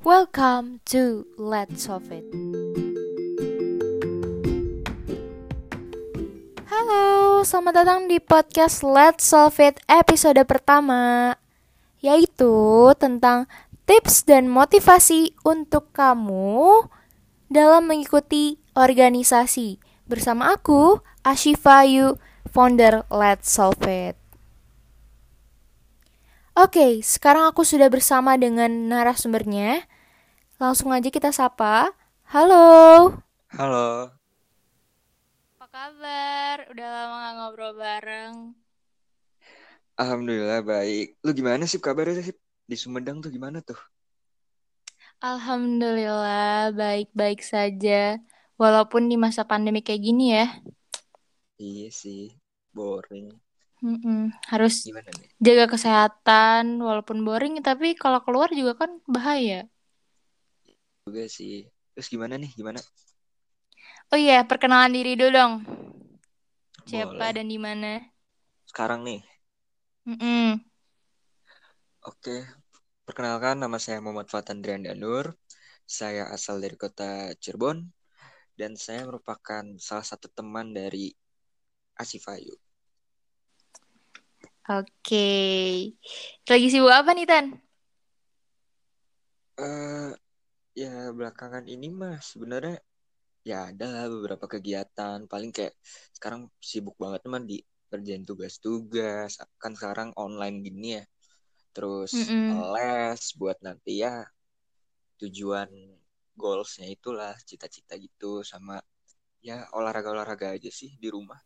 Welcome to Let's Solve It. Halo, selamat datang di podcast Let's Solve It episode pertama, yaitu tentang tips dan motivasi untuk kamu dalam mengikuti organisasi bersama aku, Ashifa Yu, founder Let's Solve It. Oke, sekarang aku sudah bersama dengan narasumbernya. Langsung aja kita sapa. Halo. Halo, Apa kabar? Udah lama gak ngobrol bareng. Alhamdulillah baik. Lu gimana sih kabarnya sih? Di Sumedang tuh gimana tuh? Alhamdulillah, baik-baik saja. Walaupun di masa pandemi kayak gini ya. Iya sih, boring. Mm-mm, harus Gimana nih? jaga kesehatan, walaupun boring, tapi kalau keluar juga kan bahaya. Juga sih. Terus gimana nih? Gimana? Oh iya, perkenalan diri dulu dong. Siapa dan di mana? Sekarang nih. Mm-mm. Oke. Perkenalkan nama saya Muhammad Fatan Driandanur. Saya asal dari kota Cirebon. Dan saya merupakan salah satu teman dari Asifayu. Oke. Lagi sibuk apa nih, Tan? eh ya belakangan ini mah sebenarnya ya ada lah beberapa kegiatan paling kayak sekarang sibuk banget teman di kerjain tugas-tugas kan sekarang online gini ya terus Mm-mm. les buat nanti ya tujuan goalsnya itulah cita-cita gitu sama ya olahraga-olahraga aja sih di rumah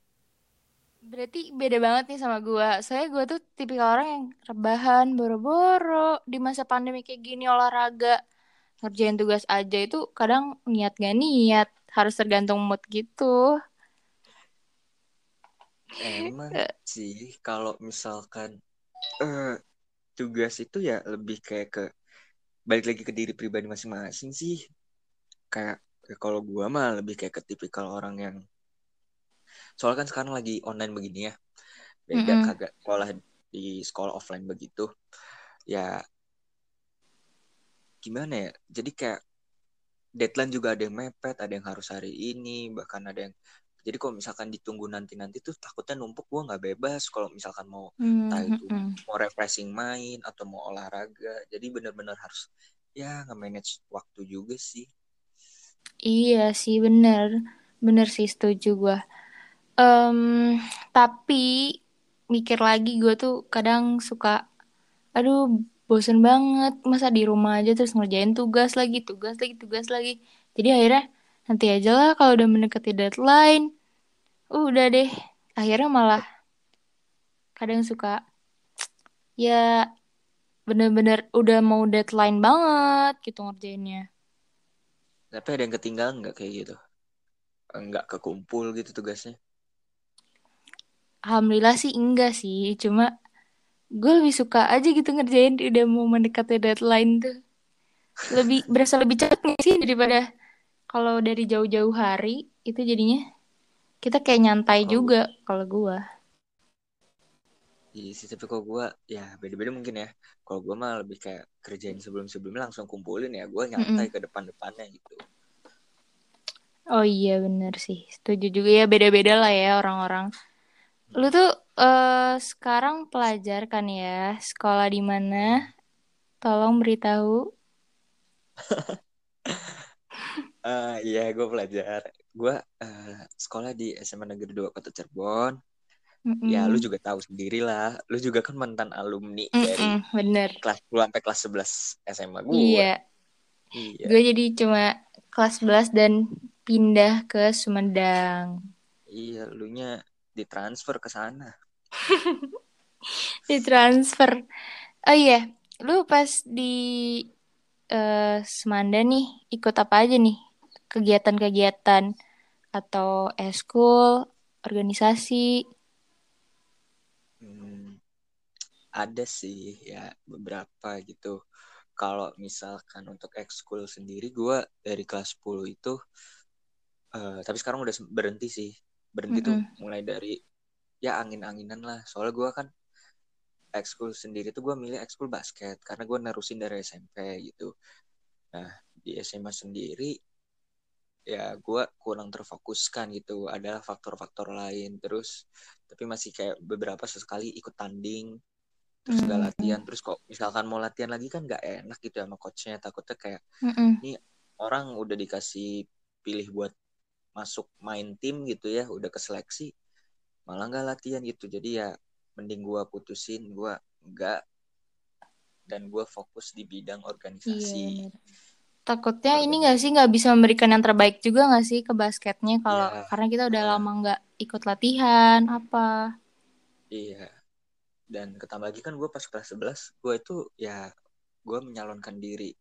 Berarti beda banget nih sama gua. Soalnya gua tuh tipikal orang yang rebahan, boro-boro di masa pandemi kayak gini olahraga. Ngerjain tugas aja itu kadang niat gak niat, harus tergantung mood gitu. emang Eh, sih kalau misalkan eh tugas itu ya lebih kayak ke balik lagi ke diri pribadi masing-masing sih kayak ya kalau gua mah lebih kayak ke tipikal orang yang soalnya kan sekarang lagi online begini ya beda Mm-mm. kagak sekolah di sekolah offline begitu ya gimana ya jadi kayak deadline juga ada yang mepet ada yang harus hari ini bahkan ada yang jadi kalau misalkan ditunggu nanti-nanti tuh takutnya numpuk gua nggak bebas kalau misalkan mau entah itu Mm-mm. mau refreshing main atau mau olahraga jadi benar-benar harus ya nge-manage waktu juga sih Iya sih, bener. Bener sih, setuju gua. Em, tapi mikir lagi gue tuh kadang suka, aduh bosen banget masa di rumah aja terus ngerjain tugas lagi, tugas lagi, tugas lagi. Jadi akhirnya nanti aja lah kalau udah mendekati deadline, udah deh. Akhirnya malah kadang suka ya bener-bener udah mau deadline banget gitu ngerjainnya. tapi ada yang ketinggalan nggak kayak gitu nggak kekumpul gitu tugasnya Alhamdulillah sih enggak sih, cuma gue lebih suka aja gitu ngerjain udah mau mendekati deadline tuh. Lebih berasa lebih cepet nggak sih daripada kalau dari jauh-jauh hari itu jadinya kita kayak nyantai kalau juga kalau gua. iya sih tapi kalau gue ya beda-beda mungkin ya kalau gue mah lebih kayak kerjain sebelum-sebelumnya langsung kumpulin ya gue nyantai Mm-mm. ke depan-depannya gitu Oh iya bener sih, setuju juga ya beda-beda lah ya orang-orang. Lu tuh eh sekarang pelajar kan ya, sekolah di mana? Tolong beritahu. Eh iya gue pelajar gue eh, sekolah di SMA Negeri 2 Kota Cirebon ya lu juga tahu sendiri lah lu juga kan mantan alumni dari Mm-mm, bener. kelas 10 sampai kelas 11 SMA gue Iya, iya gue jadi cuma kelas 11 dan pindah ke Sumedang. iya lu nya ditransfer ke sana Ditransfer. Oh iya, lu pas di eh, Semanda nih ikut apa aja nih? Kegiatan-kegiatan atau eskul, organisasi? Hmm, ada sih ya beberapa gitu kalau misalkan untuk ekskul sendiri gue dari kelas 10 itu eh, tapi sekarang udah berhenti sih berhenti tuh Mm-mm. mulai dari ya angin-anginan lah. Soalnya gue kan ekskul sendiri tuh gue milih ekskul basket karena gue nerusin dari SMP gitu. Nah di SMA sendiri ya gue kurang terfokuskan gitu. Ada faktor-faktor lain. Terus tapi masih kayak beberapa sesekali ikut tanding terus gak Hmm. latihan. Terus kok misalkan mau latihan lagi kan gak enak gitu sama coachnya. Takutnya kayak ini orang udah dikasih pilih buat masuk main tim gitu ya udah ke seleksi malah nggak latihan gitu. Jadi ya mending gue putusin gue nggak dan gue fokus di bidang Iya organisasi. bener. Takutnya ini nggak sih nggak bisa memberikan yang terbaik juga nggak sih ke basketnya kalau ya karena kita udah lama nggak ikut latihan apa. iya. Dan ketambah lagi kan gue pas kelas 11 gue itu ya gue menyalonkan diri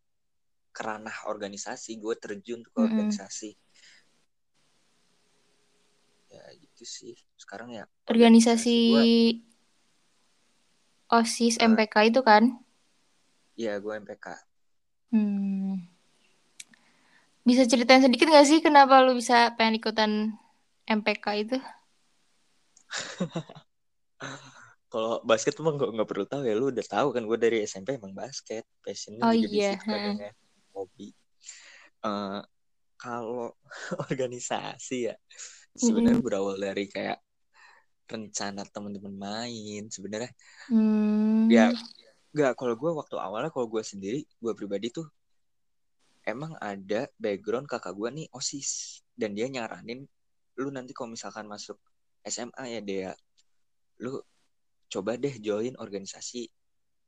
ke ranah organisasi. Gue terjun ke Mm-mm. organisasi gitu sih sekarang ya Organisasi OSIS eh, MPK itu kan. ya gue MPK Hmm. Bisa ceritain sedikit nggak sih kenapa lu bisa pengen ikutan MPK itu? kalau basket tuh mah nggak nggak perlu tahu ya lu udah tahu kan gue dari SMP emang basket passionnya Oh juga di iya. situ ya hobi Eh, kalau organisasi ya sebenarnya Mm-mm. berawal dari kayak rencana teman-teman main sebenarnya Hmm. ya nggak kalau gue waktu awalnya kalau gue sendiri gue pribadi tuh emang ada background kakak gue nih osis dan dia nyaranin lu nanti kalau misalkan masuk SMA ya dia lu coba deh join organisasi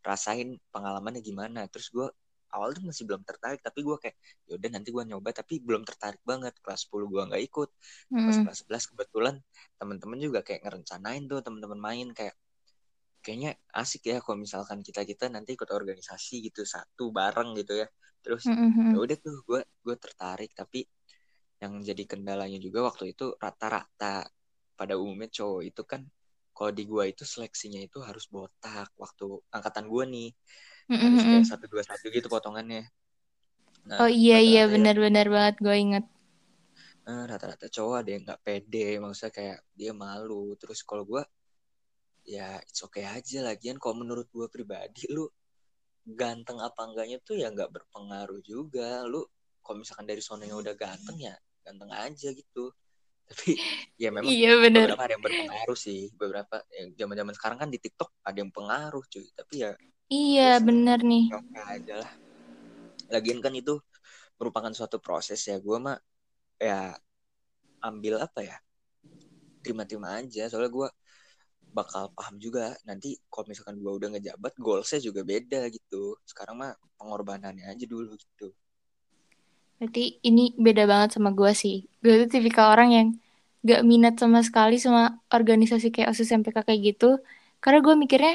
rasain pengalamannya gimana terus gue awal tuh masih belum tertarik tapi gue kayak yaudah nanti gue nyoba tapi belum tertarik banget kelas 10 gue nggak ikut pas Mm-mm. kelas 11 kebetulan teman-teman juga kayak ngerencanain tuh teman-teman main kayak kayaknya asik ya kalau misalkan kita kita nanti ikut organisasi gitu satu bareng gitu ya terus Mm-mm. ya udah tuh gue gue tertarik tapi yang jadi kendalanya juga waktu itu rata-rata pada umumnya cowok itu kan kalau di gua itu seleksinya itu harus botak waktu angkatan gua nih Mm-mm. kayak satu dua satu gitu potongannya. Nah Oh iya iya rata-rata ya. benar-benar banget gue inget. eh, rata-rata cowok ada yang nggak pede maksudnya kayak dia malu. Terus kalau gua ya it's okay aja lagian kalau menurut gua pribadi lu ganteng apa enggaknya tuh ya nggak berpengaruh juga. Lu kalau misalkan dari sononya udah ganteng ya ganteng aja gitu. Tapi ya memang Iya benar. beberapa ada yang berpengaruh sih. Beberapa yang zaman zaman sekarang kan di TikTok ada yang pengaruh cuy. Tapi ya Iya sih benar nih. oke aja lah lagian kan itu merupakan suatu proses ya gue mah ya ambil apa ya terima-terima aja soalnya gue bakal paham juga nanti kalau misalkan gue udah ngejabat goalsnya juga beda gitu sekarang mah pengorbanannya aja dulu gitu Berarti ini beda banget sama gue sih. Gue tuh tipikal orang yang gak minat sama sekali sama organisasi kayak OSIS MPK kayak gitu. Karena gue mikirnya,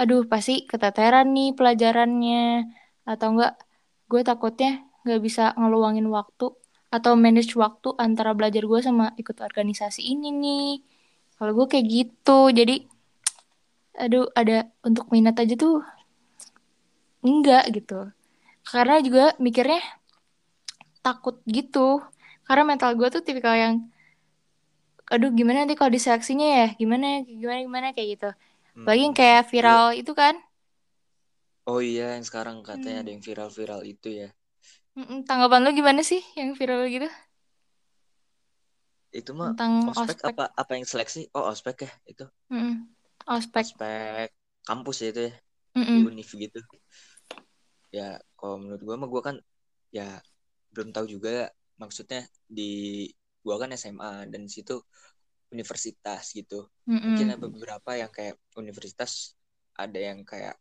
aduh pasti keteteran nih pelajarannya. Atau enggak, gue takutnya gak bisa ngeluangin waktu atau manage waktu antara belajar gue sama ikut organisasi ini nih. Kalau gue kayak gitu, jadi aduh ada untuk minat aja tuh enggak gitu. Karena juga mikirnya takut gitu. Karena mental gue tuh tipikal yang aduh gimana nanti kalau diseleksinya ya gimana gimana gimana kayak gitu lagi yang Hmm, kayak viral itu kan? Oh iya yang sekarang katanya ada hmm. yang viral-viral itu ya. Tanggapan lu gimana sih yang viral gitu? Itu mah tentang ospek ospek. apa apa yang seleksi? Oh ospek ya itu. Mm-mm, ospek. Ospek kampus ya itu ya di Mm-mm, univ gitu. Ya kalau menurut gua mah gua kan ya belum tahu juga maksudnya di gua kan SMA dan situ universitas gitu. Mungkin ada beberapa yang kayak universitas ada yang kayak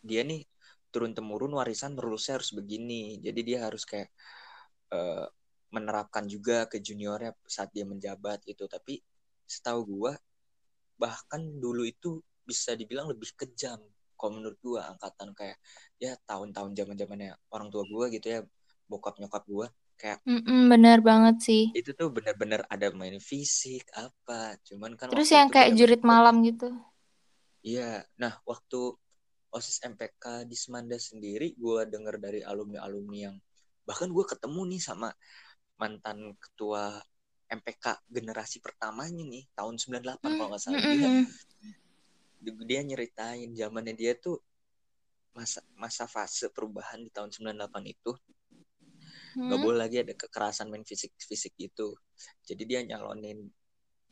dia nih turun temurun warisan rulusnya harus begini. Jadi dia harus kayak eh, menerapkan juga ke juniornya saat dia menjabat gitu. Tapi setahu gua bahkan dulu itu bisa dibilang lebih kejam kalau menurut gua angkatan kayak ya tahun-tahun zaman zamannya orang tua gua gitu ya bokap nyokap gua kayak Mm-mm, benar banget sih. Itu tuh benar-benar ada main fisik apa cuman kan terus yang kayak benar-benar jurit malam gitu? Iya nah waktu osis MPK di Semanda sendiri gua denger dari alumni alumni yang bahkan gua ketemu nih sama mantan ketua MPK generasi pertamanya nih tahun 98 Mm, kalau nggak salah mm-mm, dia mm. dia nyeritain zamannya dia tuh masa masa fase perubahan di tahun 98 itu Hmm? nggak boleh lagi ada kekerasan main fisik fisik gitu jadi dia nyalonin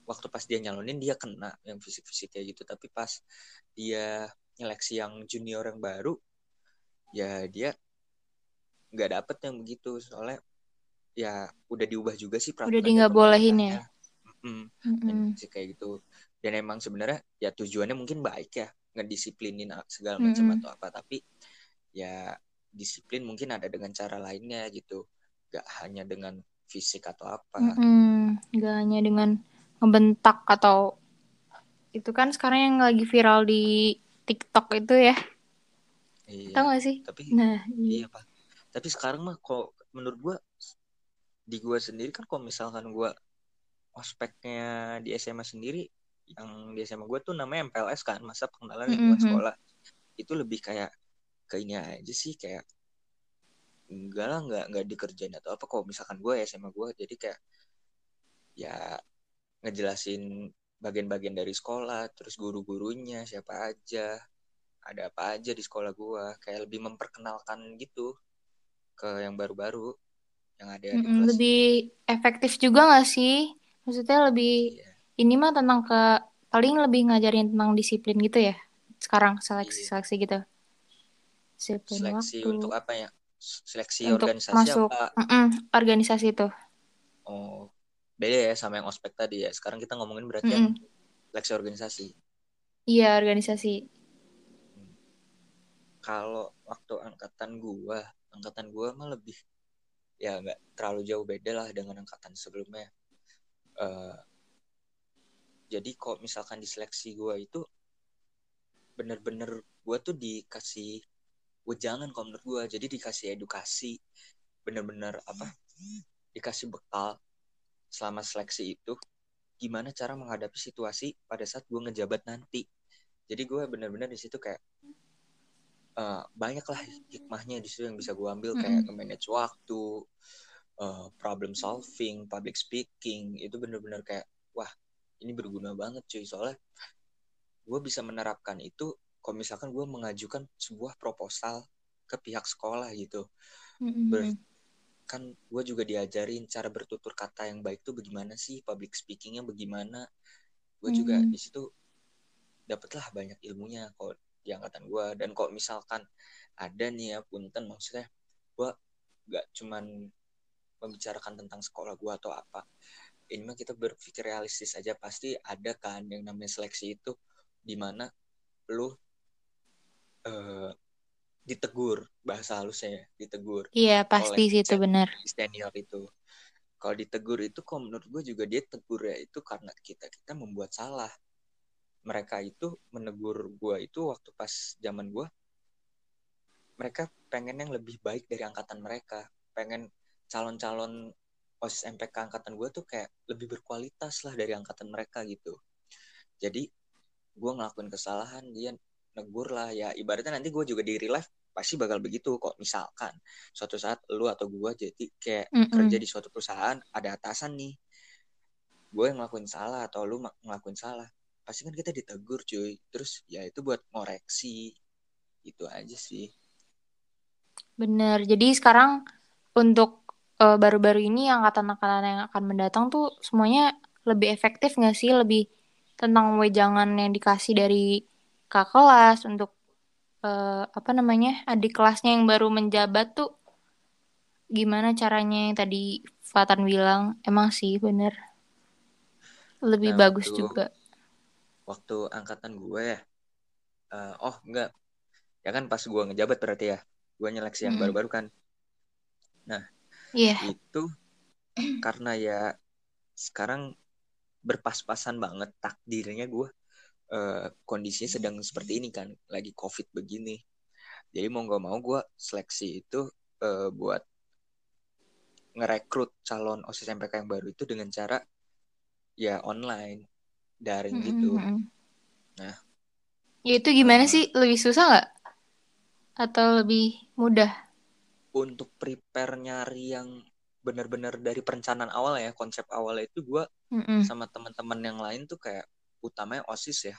waktu pas dia nyalonin dia kena yang fisik fisik kayak gitu tapi pas dia nyeleksi yang junior yang baru ya dia nggak dapet yang begitu soalnya ya udah diubah juga sih Udah di peraturan nggak bolehin ya. Mm-mm. fisik kayak gitu dan emang sebenarnya ya tujuannya mungkin baik ya ngedisiplinin segala macam Mm-mm. atau apa tapi ya disiplin mungkin ada dengan cara lainnya gitu gak hanya dengan fisik atau apa Mm-mm. Nggak hanya dengan ngebentak atau itu kan sekarang yang lagi viral di TikTok itu ya. iya Tahu gak sih? tapi Nah, iya iya. pak tapi sekarang mah kok menurut gua di gua sendiri kan kalau misalkan gua ospeknya di SMA sendiri yang di SMA gua tuh namanya MPLS kan masa pengenalan lingkungan Mm-mm. sekolah itu lebih kayak ke ini aja sih kayak enggak lah nggak nggak dikerjain atau apa kalau misalkan gue ya SMA gue jadi kayak ya ngejelasin bagian-bagian dari sekolah terus guru-gurunya siapa aja ada apa aja di sekolah gue kayak lebih memperkenalkan gitu ke yang baru-baru yang ada di Mm-mm. kelas Lebih efektif juga gak sih? Maksudnya lebih iya ini mah tentang ke paling lebih ngajarin tentang disiplin gitu ya. Sekarang seleksi-seleksi gitu. Disiplin seleksi waktu. untuk apa ya? Seleksi untuk organisasi masuk apa mm-mm, organisasi itu. oh beda ya sama yang ospek tadi ya. Sekarang kita ngomongin berarti yang Mm-mm. seleksi organisasi. Iya, organisasi. kalau waktu angkatan gua angkatan gua mah lebih ya nggak terlalu jauh beda lah dengan angkatan sebelumnya. Eh, jadi kok misalkan di seleksi gua itu bener-bener gua tuh dikasih wejangan kalau menurut gua. Jadi dikasih edukasi bener-bener apa dikasih bekal selama seleksi itu gimana cara menghadapi situasi pada saat gua ngejabat nanti. Jadi gue bener-bener di situ kayak eh, banyak lah hikmahnya di situ yang bisa gue ambil. Kayak Mm-mm. nge-manage waktu eh, problem solving public speaking. Itu bener-bener kayak wah ini berguna banget cuy. Soalnya gue bisa menerapkan itu kalau misalkan gue mengajukan sebuah proposal ke pihak sekolah gitu Ber- Mm-mm. kan gue juga diajarin cara bertutur kata yang baik tuh bagaimana sih public speakingnya bagaimana gue juga Mm-mm. di situ dapatlah banyak ilmunya kok di angkatan gue dan kok misalkan ada nih ya punten maksudnya gue gak cuman membicarakan tentang sekolah gue atau apa ini mah kita berpikir realistis aja pasti ada kan yang namanya seleksi itu di mana lu eh, ditegur bahasa halusnya ya ditegur. Iya, pasti sih itu benar. senior itu. Kalau ditegur itu kok menurut gue juga dia tegur ya itu karena kita kita membuat salah. Mereka itu menegur gue itu waktu pas zaman gue mereka pengen yang lebih baik dari angkatan mereka. Pengen calon-calon osis MPK angkatan gue tuh kayak lebih berkualitas lah dari angkatan mereka gitu. Jadi gue ngelakuin kesalahan dia negur lah ya ibaratnya nanti gue juga di real life pasti bakal begitu kok misalkan suatu saat lu atau gue jadi kayak Mm-mm. kerja di suatu perusahaan ada atasan nih gue yang ngelakuin salah atau lu ngelakuin salah pasti kan kita ditegur cuy terus ya itu buat ngoreksi itu aja sih Bener. Jadi sekarang untuk eh, baru-baru ini angkatan-angkatan yang akan mendatang tuh semuanya lebih efektif nggak sih? Lebih tentang wejangan yang dikasih dari kak kelas untuk eh, apa namanya adik kelasnya yang baru menjabat tuh gimana caranya yang tadi Fatan bilang emang sih bener lebih nah bagus waktu juga. waktu angkatan gue ya eh, oh enggak ya kan pas gue ngejabat berarti ya gue nyeleksi yang Mm-mm. baru-baru kan nah Iya. itu karena ya sekarang berpas-pasan banget takdirnya gue eh, kondisinya sedang seperti ini kan lagi covid begini jadi mau nggak mau gue seleksi itu eh, buat ngerekrut calon osis MPK yang baru itu dengan cara ya online daring gitu Mm-mm. nah Ya itu gimana eh, sih? Lebih susah nggak? Atau lebih mudah? untuk prepare nyari yang benar-benar dari perencanaan awal ya konsep awalnya itu gue Mm-mm. sama teman-teman yang lain tuh kayak utamanya osis ya.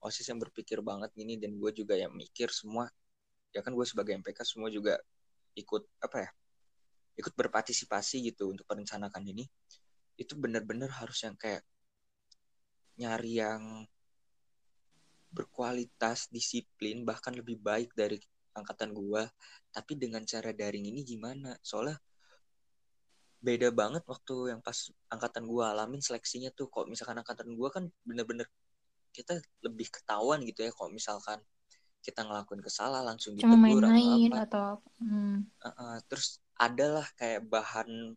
Osis yang berpikir banget gini dan gue juga yang mikir semua. Ya kan gue sebagai MPK semua juga ikut apa ya ikut berpartisipasi gitu untuk merencanakan ini. Itu benar-benar harus yang kayak nyari yang berkualitas disiplin bahkan lebih baik dari angkatan gue. Tapi dengan cara daring ini gimana? Soalnya beda banget waktu yang pas angkatan gue alamin seleksinya tuh. Kok misalkan angkatan gue kan bener-bener kita lebih ketahuan gitu ya. Kok misalkan kita ngelakuin kesalahan langsung Cuma ditegur main-main atau apa. Atau hmm. uh, uh, terus adalah kayak bahan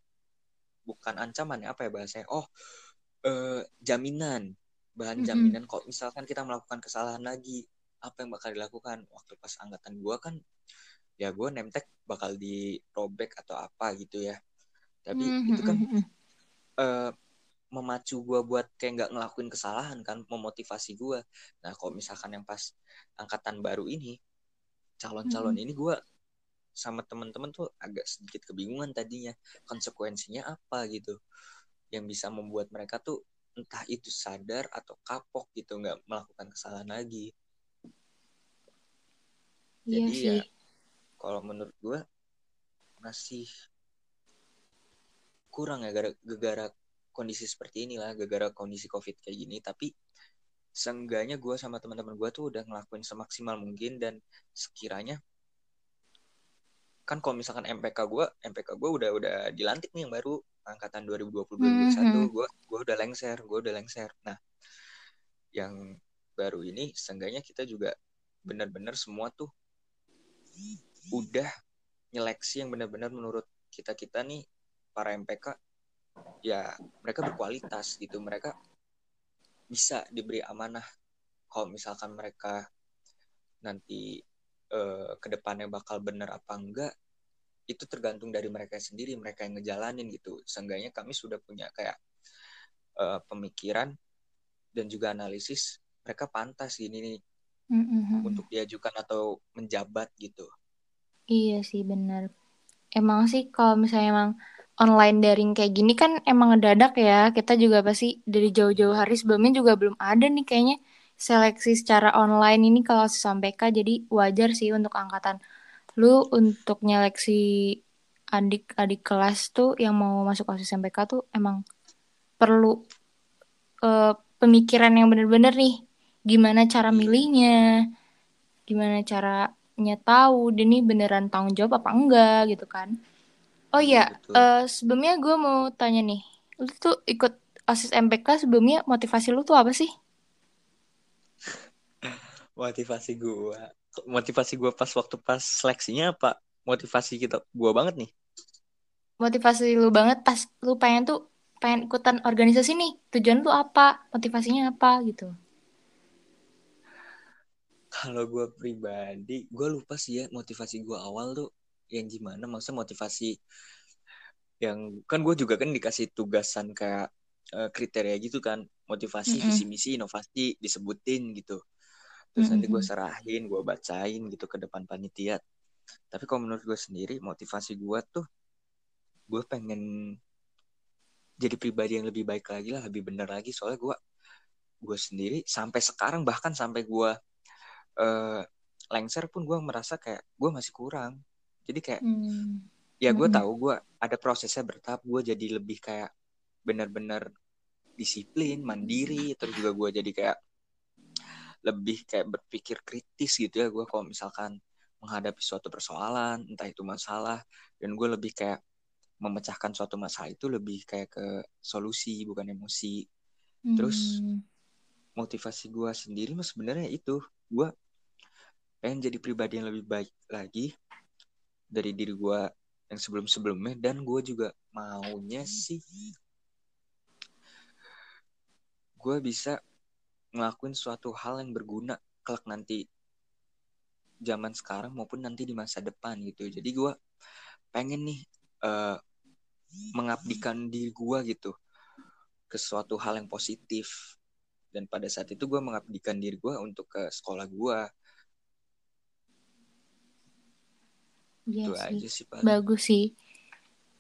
bukan ancaman ya apa ya bahasanya? Oh uh, jaminan. Bahan jaminan kok misalkan kita melakukan kesalahan lagi apa yang bakal dilakukan? Waktu pas angkatan gue kan ya gue nemtek bakal dirobek atau apa gitu ya tapi Hmm, itu kan hmm, hmm, hmm. eh, memacu gue buat kayak nggak ngelakuin kesalahan kan memotivasi gue nah kalau misalkan yang pas angkatan baru ini calon-calon Mm-mm. ini gue sama temen-temen tuh agak sedikit kebingungan tadinya konsekuensinya apa gitu yang bisa membuat mereka tuh entah itu sadar atau kapok gitu nggak melakukan kesalahan lagi Iya jadi sih. ya kalau menurut gue masih kurang ya gara- gara kondisi seperti inilah gara-gara kondisi covid kayak gini tapi seenggaknya gue sama teman-teman gue tuh udah ngelakuin semaksimal mungkin dan sekiranya kan kalau misalkan MPK gue MPK gue udah udah dilantik nih yang baru angkatan 2020 2021 Mhm. gue gue udah lengser gue udah lengser nah yang baru ini seenggaknya kita juga benar-benar semua tuh udah nyeleksi yang benar-benar menurut kita kita nih para MPK ya mereka berkualitas gitu mereka bisa diberi amanah kalau misalkan mereka nanti eh, ke depannya bakal bener apa enggak itu tergantung dari mereka sendiri mereka yang ngejalanin gitu seenggaknya kami sudah punya kayak eh, pemikiran dan juga analisis mereka pantas gini nih Mm-mm. untuk diajukan atau menjabat gitu Iya sih benar. Emang sih kalau misalnya emang online daring kayak gini kan emang ngedadak ya. Kita juga pasti dari jauh-jauh hari sebelumnya juga belum ada nih kayaknya seleksi secara online ini kalau sampai K. Jadi wajar sih untuk angkatan. Lu untuk nyeleksi adik-adik kelas tuh yang mau masuk OSIS MPK tuh emang perlu eh, pemikiran yang bener-bener nih. Gimana cara milihnya? Gimana caranya tahu dia nih beneran tanggung jawab apa enggak gitu kan oh Iya, betul. eh, sebelumnya gue mau tanya nih lu tuh ikut OSIS MPK sebelumnya motivasi lu tuh apa sih? Motivasi gue motivasi gue pas waktu pas seleksinya apa? Motivasi kita gue banget nih. Motivasi lu banget pas lu pengen tuh pengen ikutan organisasi nih tujuan lu apa? Motivasinya apa? Gitu. Kalau gue pribadi gue lupa sih ya motivasi gue awal tuh yang gimana maksudnya motivasi yang kan gue juga kan dikasih tugasan kayak eh, kriteria gitu kan motivasi Mm-mm. visi misi inovasi disebutin gitu. Terus nanti gue serahin gue bacain gitu ke depan panitia. Tapi kalau menurut gue sendiri motivasi gue tuh gue pengen jadi pribadi yang lebih baik lagi lah lebih benar lagi. Soalnya gue gue sendiri sampai sekarang bahkan sampai gue eh, lengser pun gue merasa kayak gue masih kurang jadi kayak Hmm. ya gue Mm-mm. tahu gue ada prosesnya bertahap gue jadi lebih kayak benar-benar disiplin mandiri terus juga gue jadi kayak lebih kayak berpikir kritis gitu ya gue kalau misalkan menghadapi suatu persoalan entah itu masalah dan gue lebih kayak memecahkan suatu masalah itu lebih kayak ke solusi bukan emosi terus Hmm. motivasi gue sendiri mah sebenarnya itu gue pengen jadi pribadi yang lebih baik lagi dari diri gue yang sebelum-sebelumnya dan gue juga maunya sih gue bisa ngelakuin suatu hal yang berguna kelak nanti zaman sekarang maupun nanti di masa depan gitu. Jadi gue pengen nih eh, mengabdikan diri gue gitu ke suatu hal yang positif. Dan pada saat itu gue mengabdikan diri gue untuk ke sekolah gue Iya itu sih aja sih paling bagus sih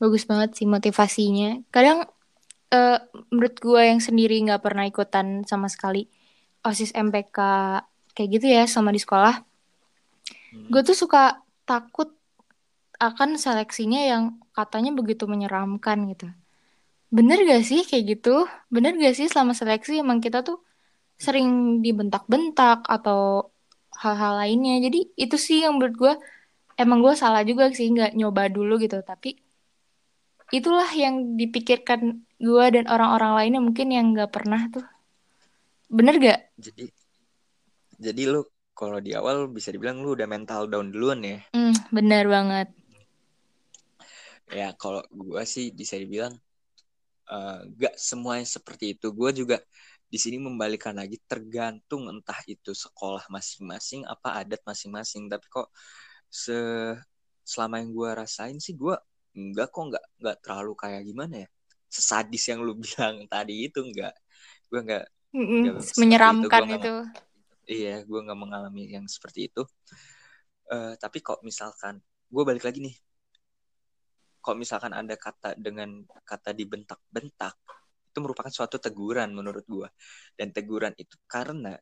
bagus banget sih motivasinya kadang eh, menurut gue yang sendiri nggak pernah ikutan sama sekali osis MPK kayak gitu ya sama di sekolah Hmm. gue tuh suka takut akan seleksinya yang katanya begitu menyeramkan gitu. Bener gak sih kayak gitu? Bener gak sih selama seleksi emang kita tuh sering dibentak-bentak atau hal-hal lainnya. Jadi itu sih yang menurut gue emang gue salah juga sih nggak nyoba dulu gitu. Tapi itulah yang dipikirkan gue dan orang-orang lainnya mungkin yang nggak pernah tuh. Bener gak? Jadi jadi lu kalau di awal bisa dibilang lu udah mental down duluan ya. Hmm, bener banget. Ya kalau gua sih bisa dibilang uh, gak semuanya seperti itu. Gua juga di sini membalikan lagi tergantung entah itu sekolah masing-masing apa adat masing-masing. Tapi kok se selama yang gua rasain sih gua enggak kok enggak enggak terlalu kayak gimana ya sesadis yang lu bilang tadi itu enggak. Gue enggak, enggak seperti menyeramkan Gua nggak- itu. iya gue nggak mengalami yang seperti itu. Eh, tapi kok misalkan gue balik lagi nih. Kok misalkan ada kata dengan kata dibentak-bentak itu merupakan suatu teguran menurut gue dan teguran itu karena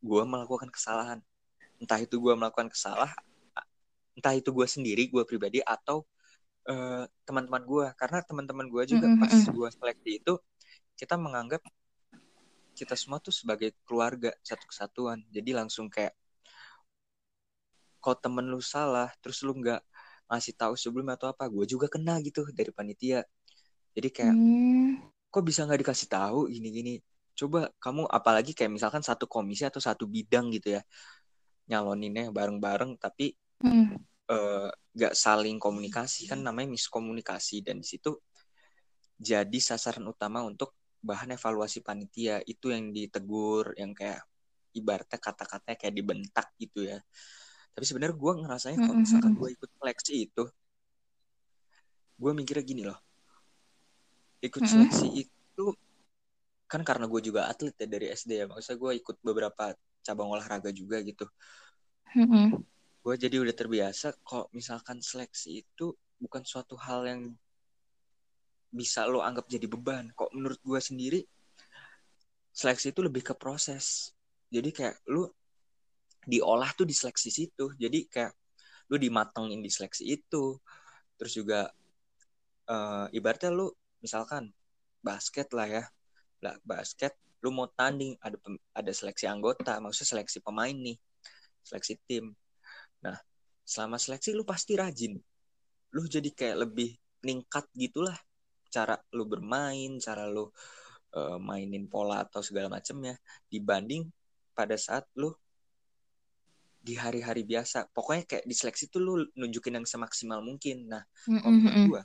gue melakukan kesalahan. Entah itu gue melakukan kesalahan entah itu gue sendiri gue pribadi atau eh, teman-teman gue karena teman-teman gue juga Mm-mm, pas gue seleksi itu kita menganggap kita semua tuh sebagai keluarga satu kesatuan jadi langsung kayak kalau temen lu salah terus lu nggak ngasih tahu sebelum atau apa? Gue juga kena gitu dari panitia. Jadi kayak Hmm, kok bisa nggak dikasih tahu? Gini-gini. Coba kamu apalagi kayak misalkan satu komisi atau satu bidang gitu ya nyaloninnya bareng-bareng tapi mm. eh, nggak saling komunikasi kan namanya miskomunikasi. Dan di situ jadi sasaran utama untuk bahan evaluasi panitia. Itu yang ditegur yang kayak ibaratnya kata-katanya kayak dibentak gitu ya. Tapi sebenarnya gue ngerasanya kalau misalkan gue ikut seleksi itu gue mikirnya gini loh. Ikut seleksi itu kan karena gue juga atlet ya dari SD ya. Maksudnya gue ikut beberapa cabang olahraga juga gitu. Gue jadi udah terbiasa kalau misalkan seleksi itu bukan suatu hal yang bisa lo anggap jadi beban. Kok menurut gue sendiri seleksi itu lebih ke proses. Jadi kayak lu diolah tuh di seleksi situ. Jadi kayak lu dimatengin di seleksi itu. Terus juga eh, ibaratnya lu misalkan basket lah ya. Lah basket lu mau tanding ada ada seleksi anggota maksudnya seleksi pemain nih seleksi tim nah selama seleksi lu pasti rajin. Lu jadi kayak lebih ningkat gitulah cara lu bermain cara lu eh, mainin pola atau segala macamnya dibanding pada saat lu di hari-hari biasa. Pokoknya kayak di seleksi tuh lu nunjukin yang semaksimal mungkin. Nah menurut Mm-mm. gua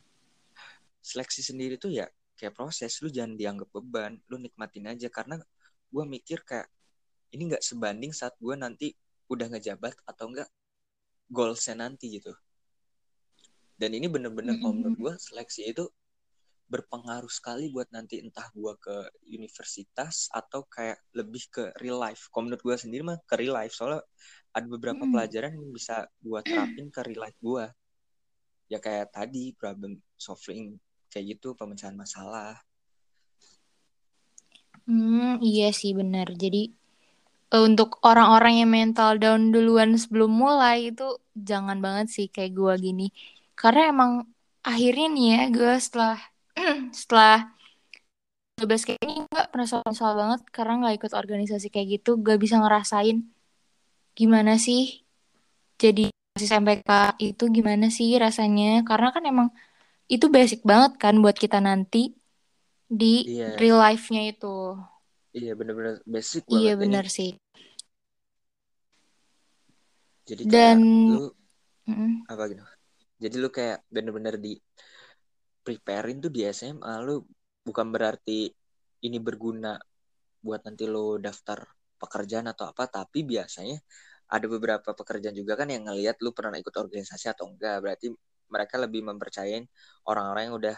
seleksi sendiri tuh ya kayak proses. Lu jangan dianggap beban lu nikmatin aja. Karena gua mikir kayak ini nggak sebanding saat gua nanti udah ngejabat atau enggak goalsnya nanti gitu. Dan ini bener-bener kalau menurut gua seleksi itu berpengaruh sekali buat nanti entah gua ke universitas atau kayak lebih ke real life. Kalau menurut gua sendiri mah ke real life. Soalnya ada beberapa Mm. pelajaran yang bisa gua terapin ke real life gua. Ya kayak tadi problem solving kayak gitu pemecahan masalah. Hmm, iya sih benar. Jadi untuk orang-orang yang mental down duluan sebelum mulai itu jangan banget sih kayak gua gini. Karena emang akhirnya nih ya gue setelah setelah 12 kayak ini nggak merasa masalah banget karena nggak ikut organisasi kayak gitu. Gak bisa ngerasain gimana sih jadi OSIS MPK itu gimana sih rasanya. Karena kan emang itu basic banget kan buat kita nanti di iya real life-nya itu. Iya bener-bener basic Iya banget ini. benar sih. jadi kayak Dan lu Mm, apa gitu? Jadi lu kayak bener-bener di preparein tuh di SMA lu bukan berarti ini berguna buat nanti lu daftar pekerjaan atau apa tapi biasanya ada beberapa pekerjaan juga kan yang ngelihat lu pernah ikut organisasi atau enggak. Berarti mereka lebih mempercayain orang-orang yang udah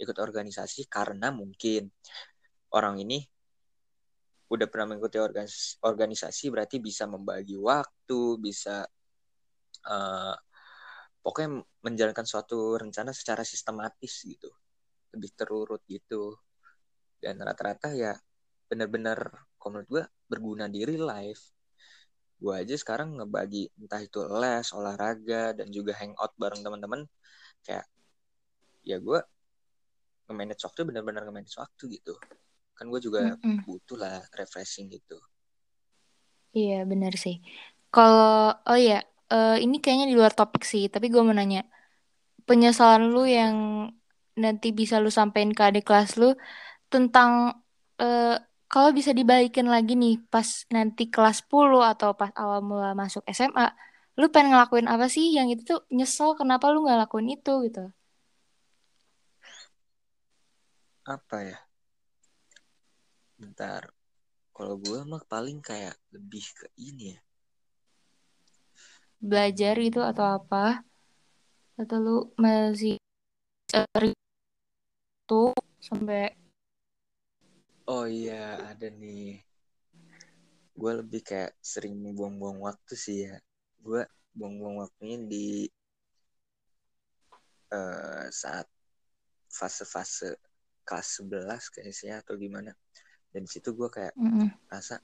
ikut organisasi karena mungkin orang ini udah pernah mengikuti organis- organisasi berarti bisa membagi waktu bisa eh, pokoknya menjalankan suatu rencana secara sistematis gitu. Lebih terurut gitu. Dan rata-rata ya benar-benar kalau menurut gue berguna di real life gue aja sekarang ngebagi entah itu les olahraga dan juga hangout bareng teman-teman. Kayak ya gue nge-manage waktu benar-benar nge-manage waktu gitu kan gue juga Mm-mm. butuh lah refreshing gitu Iya bener sih. Kalau oh ya eh, ini kayaknya di luar topik sih. Tapi gue mau nanya penyesalan lu yang nanti bisa lu sampein ke adik kelas lu tentang eh, kalau bisa dibalikin lagi nih pas nanti kelas 10 atau pas awal mula masuk SMA, lu pengen ngelakuin apa sih yang itu tuh nyesel kenapa lu nggak lakuin itu gitu. apa ya bentar. Kalau gue mah paling kayak lebih ke ini ya. Belajar gitu atau apa? Atau lu masih cari itu sampai oh iya ada nih. Gue lebih kayak sering buang-buang waktu sih ya. Gue buang-buang waktunya di eh, saat fase-fase kelas 11 kayaknya atau gimana dan di situ gue kayak Mm-mm. rasa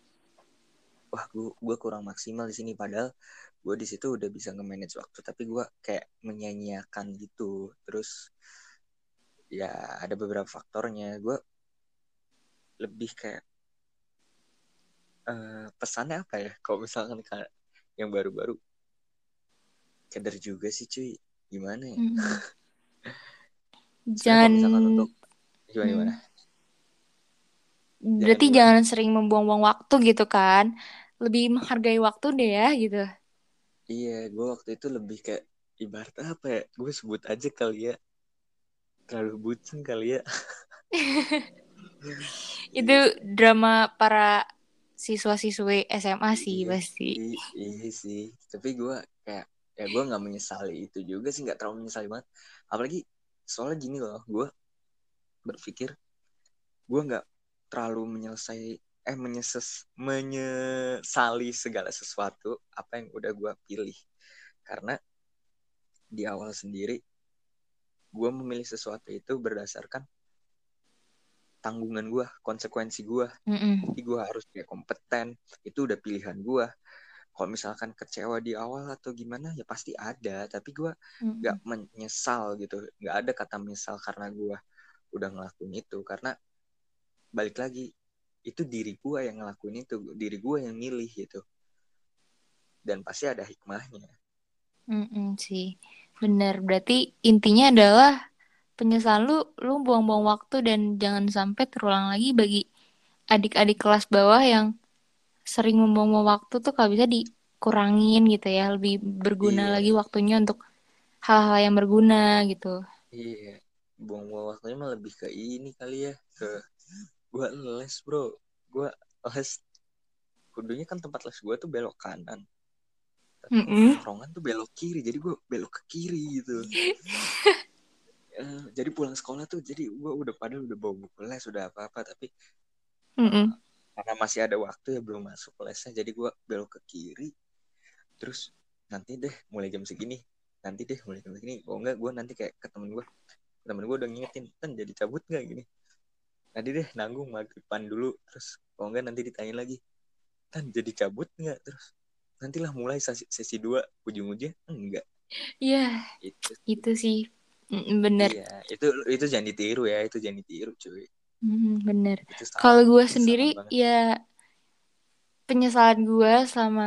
wah gue gue kurang maksimal di sini. Padahal gue di situ udah bisa nge-manage waktu tapi gue kayak menyanyiakan gitu. Terus ya ada beberapa faktornya. Gue lebih kayak eh, pesannya apa ya? Kalau misalkan kayak yang baru-baru keder juga sih cuy. Gimana ya? Sebenarnya Jangan misalkan untuk gimana Hmm. gimana Berarti gimana? jangan sering membuang-buang waktu gitu kan. Lebih menghargai waktu deh ya gitu. iya gue waktu itu lebih kayak ibarat apa ya gue sebut aja kali ya terlalu bucin kali ya Itu drama para siswa-siswi SMA sih Iya, pasti. iya sih. Tapi gue kayak ya gue nggak menyesali itu juga sih nggak terlalu menyesali banget. Apalagi soalnya gini loh, gue berpikir gue nggak terlalu menyelesai eh menyeses menyesali segala sesuatu apa yang udah gue pilih. Karena di awal sendiri gue memilih sesuatu itu berdasarkan tanggungan gue konsekuensi gue Mm-mm. jadi gue harus kayak kompeten itu udah pilihan gue kalau misalkan kecewa di awal atau gimana ya pasti ada. Tapi gue nggak menyesal gitu. Nggak ada kata menyesal karena gue udah ngelakuin itu. Karena balik lagi itu diri gue yang ngelakuin itu diri gue yang milih gitu dan pasti ada hikmahnya Mm-mm sih. Bener. Berarti intinya adalah penyesalan lu, lu buang-buang waktu dan jangan sampai terulang lagi bagi adik-adik kelas bawah yang sering membuang-buang waktu tuh kalau bisa dikurangin gitu ya. Lebih berguna lagi iya waktunya untuk hal-hal yang berguna gitu. iya buang-buang waktunya mah lebih ke ini kali ya ke gue les bro. Gue les. Kudunya kan tempat les gue tuh belok kanan. Tapi kalau tongkrongan tuh belok kiri. Jadi gue belok ke kiri gitu. Eh, jadi pulang sekolah tuh jadi gue udah padahal udah bawa buku les udah apa apa tapi eh, karena masih ada waktu ya belum masuk lesnya jadi gue belok ke kiri. Terus nanti deh mulai jam segini. Nanti deh mulai jam segini. Oh enggak gue nanti kayak ke temen gue temen gue udah ngingetin kan jadi cabut nggak? gini nanti deh nanggung magriban dulu terus oh enggak nanti ditanyain lagi kan jadi cabut nggak terus nantilah mulai sesi, sesi dua ujung-ujungnya enggak Iya, itu itu sih Mm, bener. iya itu itu jangan ditiru ya itu jangan ditiru cuy Mm, bener. Kalau gue sendiri banget ya penyesalan gue selama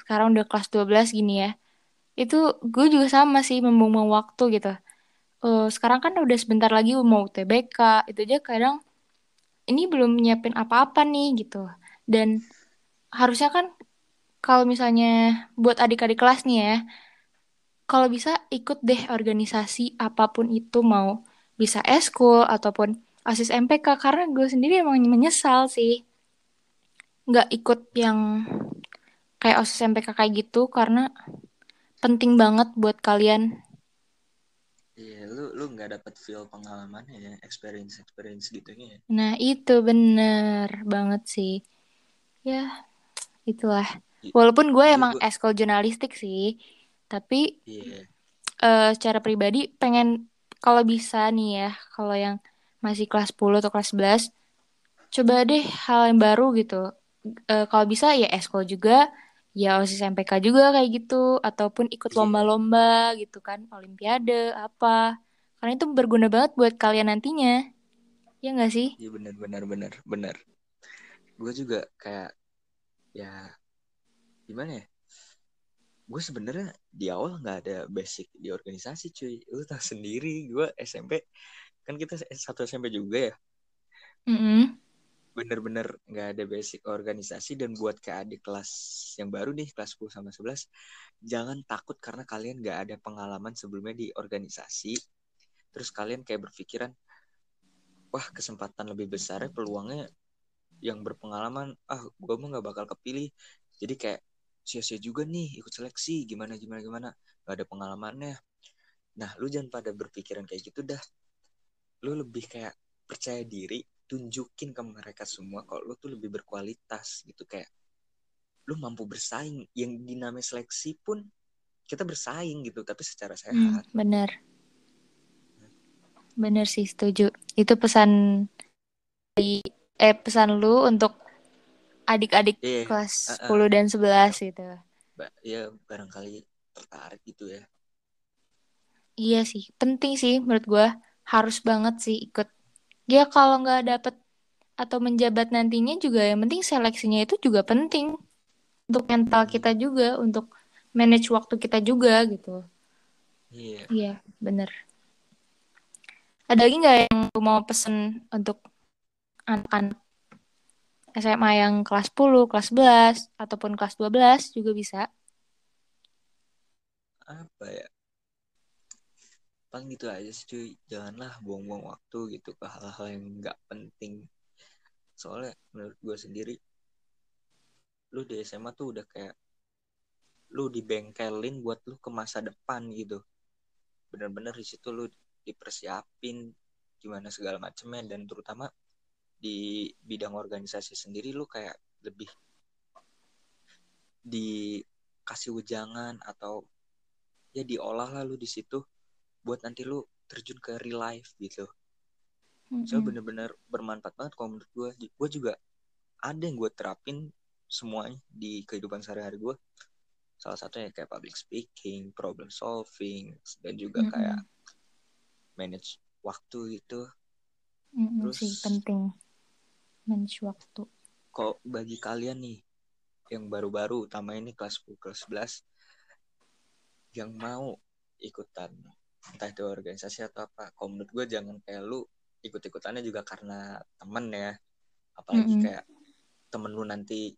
sekarang udah kelas 12 gini ya. Itu gue juga sama sih membuang waktu gitu. Eh, sekarang kan udah sebentar lagi mau UTBK. Itu aja kadang ini belum nyiapin apa-apa nih gitu. Dan harusnya kan kalau misalnya buat adik-adik kelas nih ya, kalau bisa ikut deh organisasi apa pun itu mau bisa eskul ataupun asis MPK karena gue sendiri emang menyesal sih nggak ikut yang kayak osis MPK kayak gitu karena penting banget buat kalian. Iya lu lu nggak dapet feel pengalamannya ya experience experience gitunya ya Nah itu bener banget sih. Ya itulah. Walaupun gue jujur emang gue eskul jurnalistik sih, tapi iya eh, secara pribadi pengen kalau bisa nih ya, kalau yang masih kelas 10 atau kelas 11, coba deh hal yang baru gitu. Eh, kalau bisa ya eskul juga, ya OSIS MPK juga kayak gitu ataupun ikut lomba-lomba gitu kan olimpiade apa karena itu berguna banget buat kalian nantinya ya nggak sih iya benar benar benar benar. Gue juga kayak ya gimana ya? Gue sebenarnya di awal nggak ada basic di organisasi cuy. Lu tahu sendiri, gue SMP kan kita satu SMP juga ya. Mm-mm. Bener-bener nggak ada basic organisasi dan buat ke adik kelas yang baru nih kelas 10 sama 11 jangan takut karena kalian nggak ada pengalaman sebelumnya di organisasi. Terus kalian kayak berpikiran wah kesempatan lebih besar peluangnya yang berpengalaman ah gue mah nggak bakal kepilih. Jadi kayak sia-sia juga nih ikut seleksi gimana gimana gimana gak ada pengalamannya. Nah lu jangan pada berpikiran kayak gitu dah. Lu lebih kayak percaya diri tunjukin ke mereka semua kalau lu tuh lebih berkualitas gitu kayak lu mampu bersaing. Yang dinamai seleksi pun kita bersaing gitu tapi secara Hmm, sehat bener. Bener sih setuju. Itu pesan eh pesan lu untuk adik-adik iya kelas uh, uh, 10 dan 11 gitu. Ya barangkali tertarik gitu ya. Iya sih penting sih menurut gua. Harus banget sih ikut ya kalau nggak dapet atau menjabat nantinya juga yang penting seleksinya itu juga penting. Untuk mental kita juga untuk manage waktu kita juga gitu. Iya. Iya bener. Ada lagi nggak yang mau pesen untuk anak-anak SMA yang kelas 10, kelas 11, ataupun kelas 12 juga bisa. apa ya paling gitu aja sih cuy. Janganlah buang-buang waktu gitu ke hal-hal yang nggak penting. Soalnya menurut gue sendiri lu di SMA tuh udah kayak lu dibengkelin buat lu ke masa depan gitu. Bener-bener di situ lu dipersiapin gimana segala macamnya dan terutama di bidang organisasi sendiri lu kayak lebih dikasih ujangan atau ya diolah lah lu di situ buat nanti lu terjun ke real life gitu so Mm-mm. bener-bener bermanfaat banget kalau menurut gue gue juga ada yang gue terapin semuanya di kehidupan sehari-hari gue salah satunya kayak public speaking problem solving dan juga kayak Mm-mm. manage waktu gitu Mm-mm terus sih penting manage waktu. kok bagi kalian nih yang baru-baru utama ini kelas 10 kelas 11 yang mau ikutan entah itu organisasi atau apa. Kalau menurut gue jangan kayak lu ikut-ikutannya juga karena temen ya. Apalagi Mm-mm. kayak temen lu nanti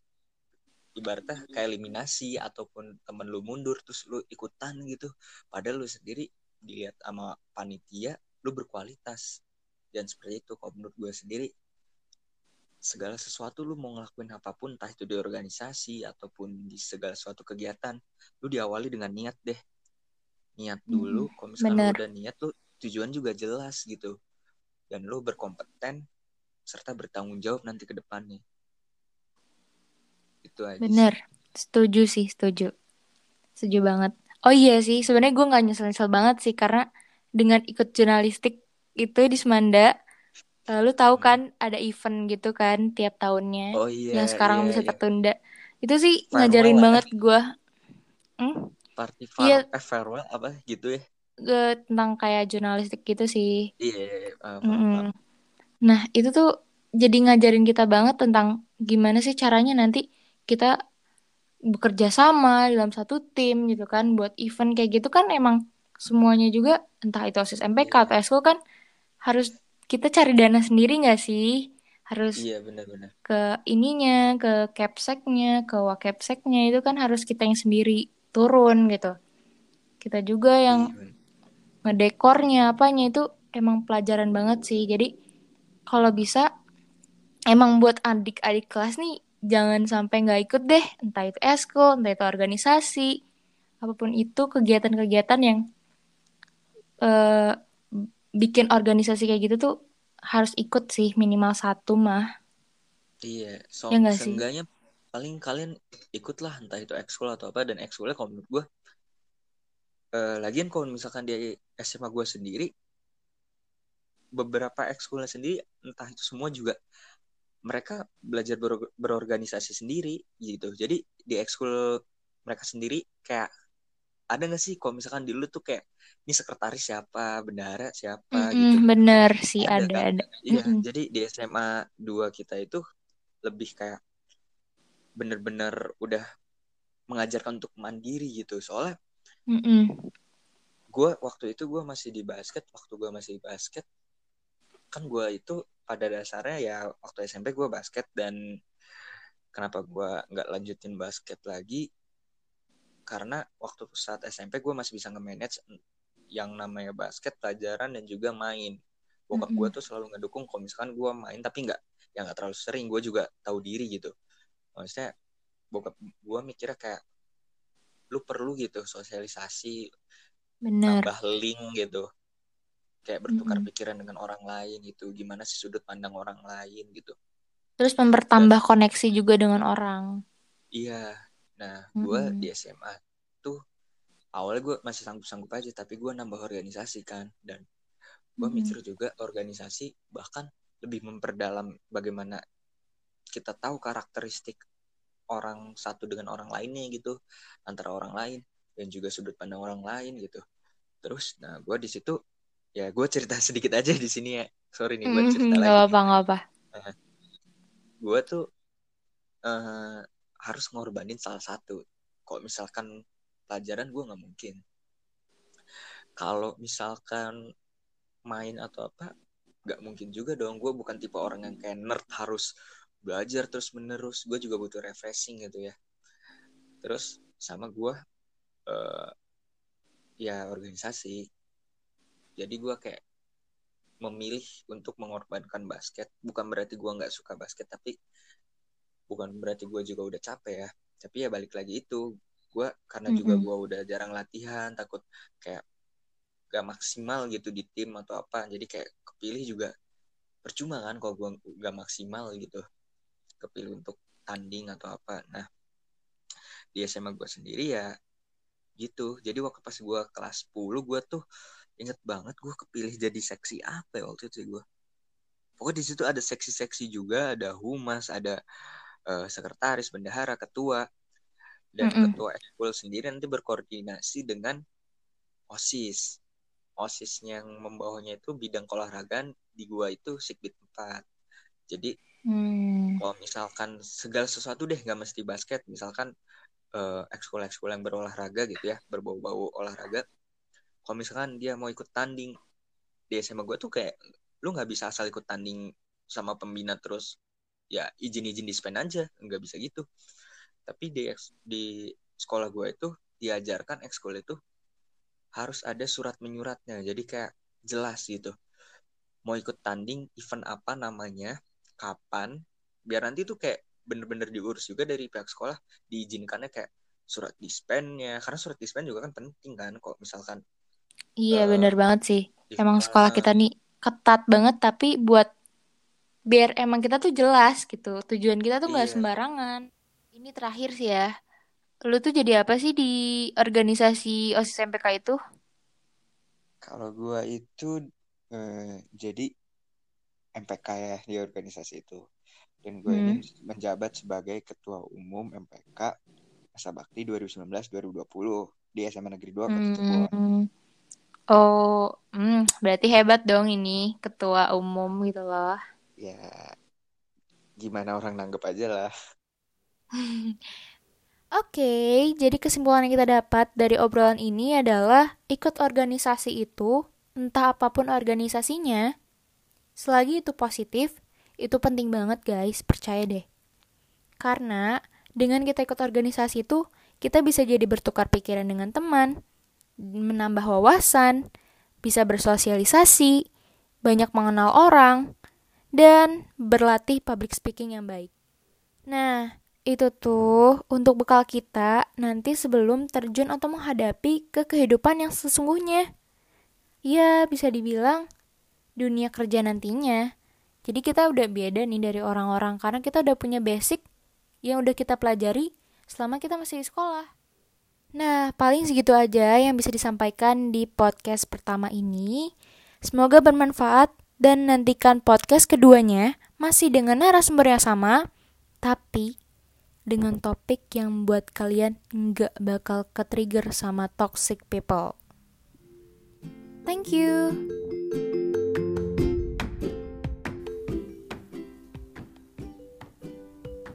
ibaratnya kayak eliminasi ataupun temen lu mundur terus lu ikutan gitu. Padahal lu sendiri dilihat sama panitia lu berkualitas. Dan seperti itu kalau menurut gue sendiri segala sesuatu lu mau ngelakuin apa pun entah itu di organisasi ataupun di segala suatu kegiatan lu diawali dengan niat deh niat dulu kalau misalkan lu udah niat lu tujuan juga jelas gitu dan lu berkompeten serta bertanggung jawab nanti ke depannya itu aja bener. sih Setuju sih, setuju. Setuju banget. Oh iya sih, sebenarnya gue nggak nyesel-nyesel banget sih karena dengan ikut jurnalistik itu di Semanda, eh, lu tahu Hmm. kan ada event gitu kan tiap tahunnya oh iya yang sekarang iya bisa tertunda. Itu sih ngajarin banget gue. Hmm? Party far Iya, eh farewell apa gitu ya eh, tentang kayak jurnalistik gitu sih. iya iya, iya. Ah, paham Mm-mm. paham Nah, itu tuh jadi ngajarin kita banget tentang gimana sih caranya nanti kita bekerja sama dalam satu tim gitu kan buat event kayak gitu kan emang semuanya juga entah itu OSIS MPK iya atau Eskul kan harus kita cari dana sendiri nggak sih? Harus iya benar-benar ke ininya, ke capseknya, ke wakapseknya itu kan harus kita yang sendiri turun gitu. Kita juga yang iya bener. ngedekornya apanya itu emang pelajaran banget sih. Jadi kalau bisa emang buat adik-adik kelas nih jangan sampai nggak ikut deh entah itu eskul entah itu organisasi apa pun itu kegiatan-kegiatan yang eh, bikin organisasi kayak gitu tuh harus ikut sih minimal satu mah iya so ya sih seenggaknya paling kalian ikutlah entah itu ekskul atau apa dan ekskulnya kalau menurut gue eh, lagian kalau misalkan di SMA gue sendiri beberapa ekskulnya sendiri entah itu semua juga mereka belajar ber berorganisasi sendiri gitu jadi di ekskul mereka sendiri kayak ada gak sih kalau misalkan di lu tuh kayak ini sekretaris siapa bendahara siapa Mm-mm, gitu bener sih ada ada kan ada. iya Mm-mm. jadi di SMA 2 kita itu lebih kayak bener-bener udah mengajarkan untuk mandiri gitu. Soalnya Mm-mm. gue waktu itu gue masih di basket waktu gue masih di basket kan gue itu pada dasarnya ya waktu SMP gue basket dan kenapa gue nggak lanjutin basket lagi? Karena waktu saat SMP gue masih bisa nge-manage yang namanya basket pelajaran dan juga main. Bokap gue Mm-mm. tuh selalu ngedukung kalau misalkan gue main tapi nggak yang nggak terlalu sering. Gue juga tahu diri gitu maksudnya bokap gue mikirnya kayak lu perlu gitu sosialisasi Bener. nambah link gitu kayak bertukar Mm-mm. pikiran dengan orang lain gitu gimana sih sudut pandang orang lain gitu Terus dan mempertambah koneksi juga dengan orang. iya nah gue Mm-mm. di SMA tuh awalnya gue masih sanggup-sanggup aja tapi gue nambah organisasi kan dan gue Mm-mm. mikir juga organisasi bahkan lebih memperdalam bagaimana kita tahu karakteristik orang satu dengan orang lainnya gitu antara orang lain dan juga sudut pandang orang lain gitu. Terus nah gue di situ ya gue cerita sedikit aja di sini ya. Sorry nih gue cerita Mm-mm, Gak lagi gak apa. Nah, gue tuh eh, harus ngorbanin salah satu. Kalau misalkan pelajaran gue nggak mungkin. Kalau misalkan main atau apa nggak mungkin juga dong. Gue bukan tipe orang yang kayak nerd harus belajar terus menerus gue juga butuh refreshing gitu ya. Terus sama gue eh, ya organisasi. Jadi gue kayak memilih untuk mengorbankan basket. Bukan berarti gue nggak suka basket tapi bukan berarti gue juga udah capek ya. Tapi ya balik lagi itu gue karena juga gue udah jarang latihan takut kayak gak maksimal gitu di tim atau apa. Jadi kayak kepilih juga percuma kan kalau gue gak maksimal gitu kepilih untuk tanding atau apa. Nah di SMA gue sendiri ya gitu. Jadi waktu pas gue kelas 10 gue tuh inget banget gue kepilih jadi seksi apa ya waktu itu gue pokoknya di situ ada seksi-seksi juga ada humas ada eh, sekretaris bendahara ketua. Dan Mm-mm. ketua ekskul sendiri nanti berkoordinasi dengan osis. Osis yang membawanya itu bidang keolahragaan di gua itu sikbit 4 jadi Hmm. kalau misalkan segala sesuatu deh nggak mesti basket. Misalkan eh, ekskul-ekskul yang berolahraga gitu ya berbau-bau olahraga. Kalau misalkan dia mau ikut tanding di SMA gue tuh kayak lu nggak bisa asal ikut tanding sama pembina terus ya izin-izin dispen aja nggak bisa gitu. Tapi di di sekolah gue itu diajarkan ekskul itu harus ada surat menyuratnya. Jadi kayak jelas gitu. Mau ikut tanding event apa namanya kapan biar nanti tuh kayak bener-bener diurus juga dari pihak sekolah diizinkannya kayak surat dispennya karena surat dispen juga kan penting kan kalau misalkan Iya eh, bener banget sih. Emang sekolah kita nih ketat banget tapi buat biar emang kita tuh jelas gitu. Tujuan kita tuh nggak iya sembarangan. Ini terakhir sih ya. Lu tuh jadi apa sih di organisasi OSIS MPK itu? kalau gue itu eh, jadi MPK ya di organisasi itu dan gue ini Hmm. menjabat sebagai ketua umum MPK masa bakti 2019-2020 di SMA Negeri 2 Kota Cirebon Hmm. Oh, hmm, berarti hebat dong ini ketua umum gitu loh. ya gimana orang nanggep aja lah Oke, jadi kesimpulan yang kita dapat dari obrolan ini adalah ikut organisasi itu, entah apa pun organisasinya, selagi itu positif, itu penting banget guys, percaya deh. Karena dengan kita ikut organisasi itu, kita bisa jadi bertukar pikiran dengan teman, menambah wawasan, bisa bersosialisasi, banyak mengenal orang, dan berlatih public speaking yang baik. Nah, itu tuh untuk bekal kita nanti sebelum terjun atau menghadapi ke kehidupan yang sesungguhnya. Ya, bisa dibilang dunia kerja nantinya. Jadi kita udah beda nih dari orang-orang karena kita udah punya basic yang udah kita pelajari selama kita masih di sekolah. Nah, paling segitu aja yang bisa disampaikan di podcast pertama ini. Semoga bermanfaat dan nantikan podcast keduanya masih dengan narasumber yang sama, tapi dengan topik yang buat kalian nggak bakal ke-trigger sama toxic people. Thank you.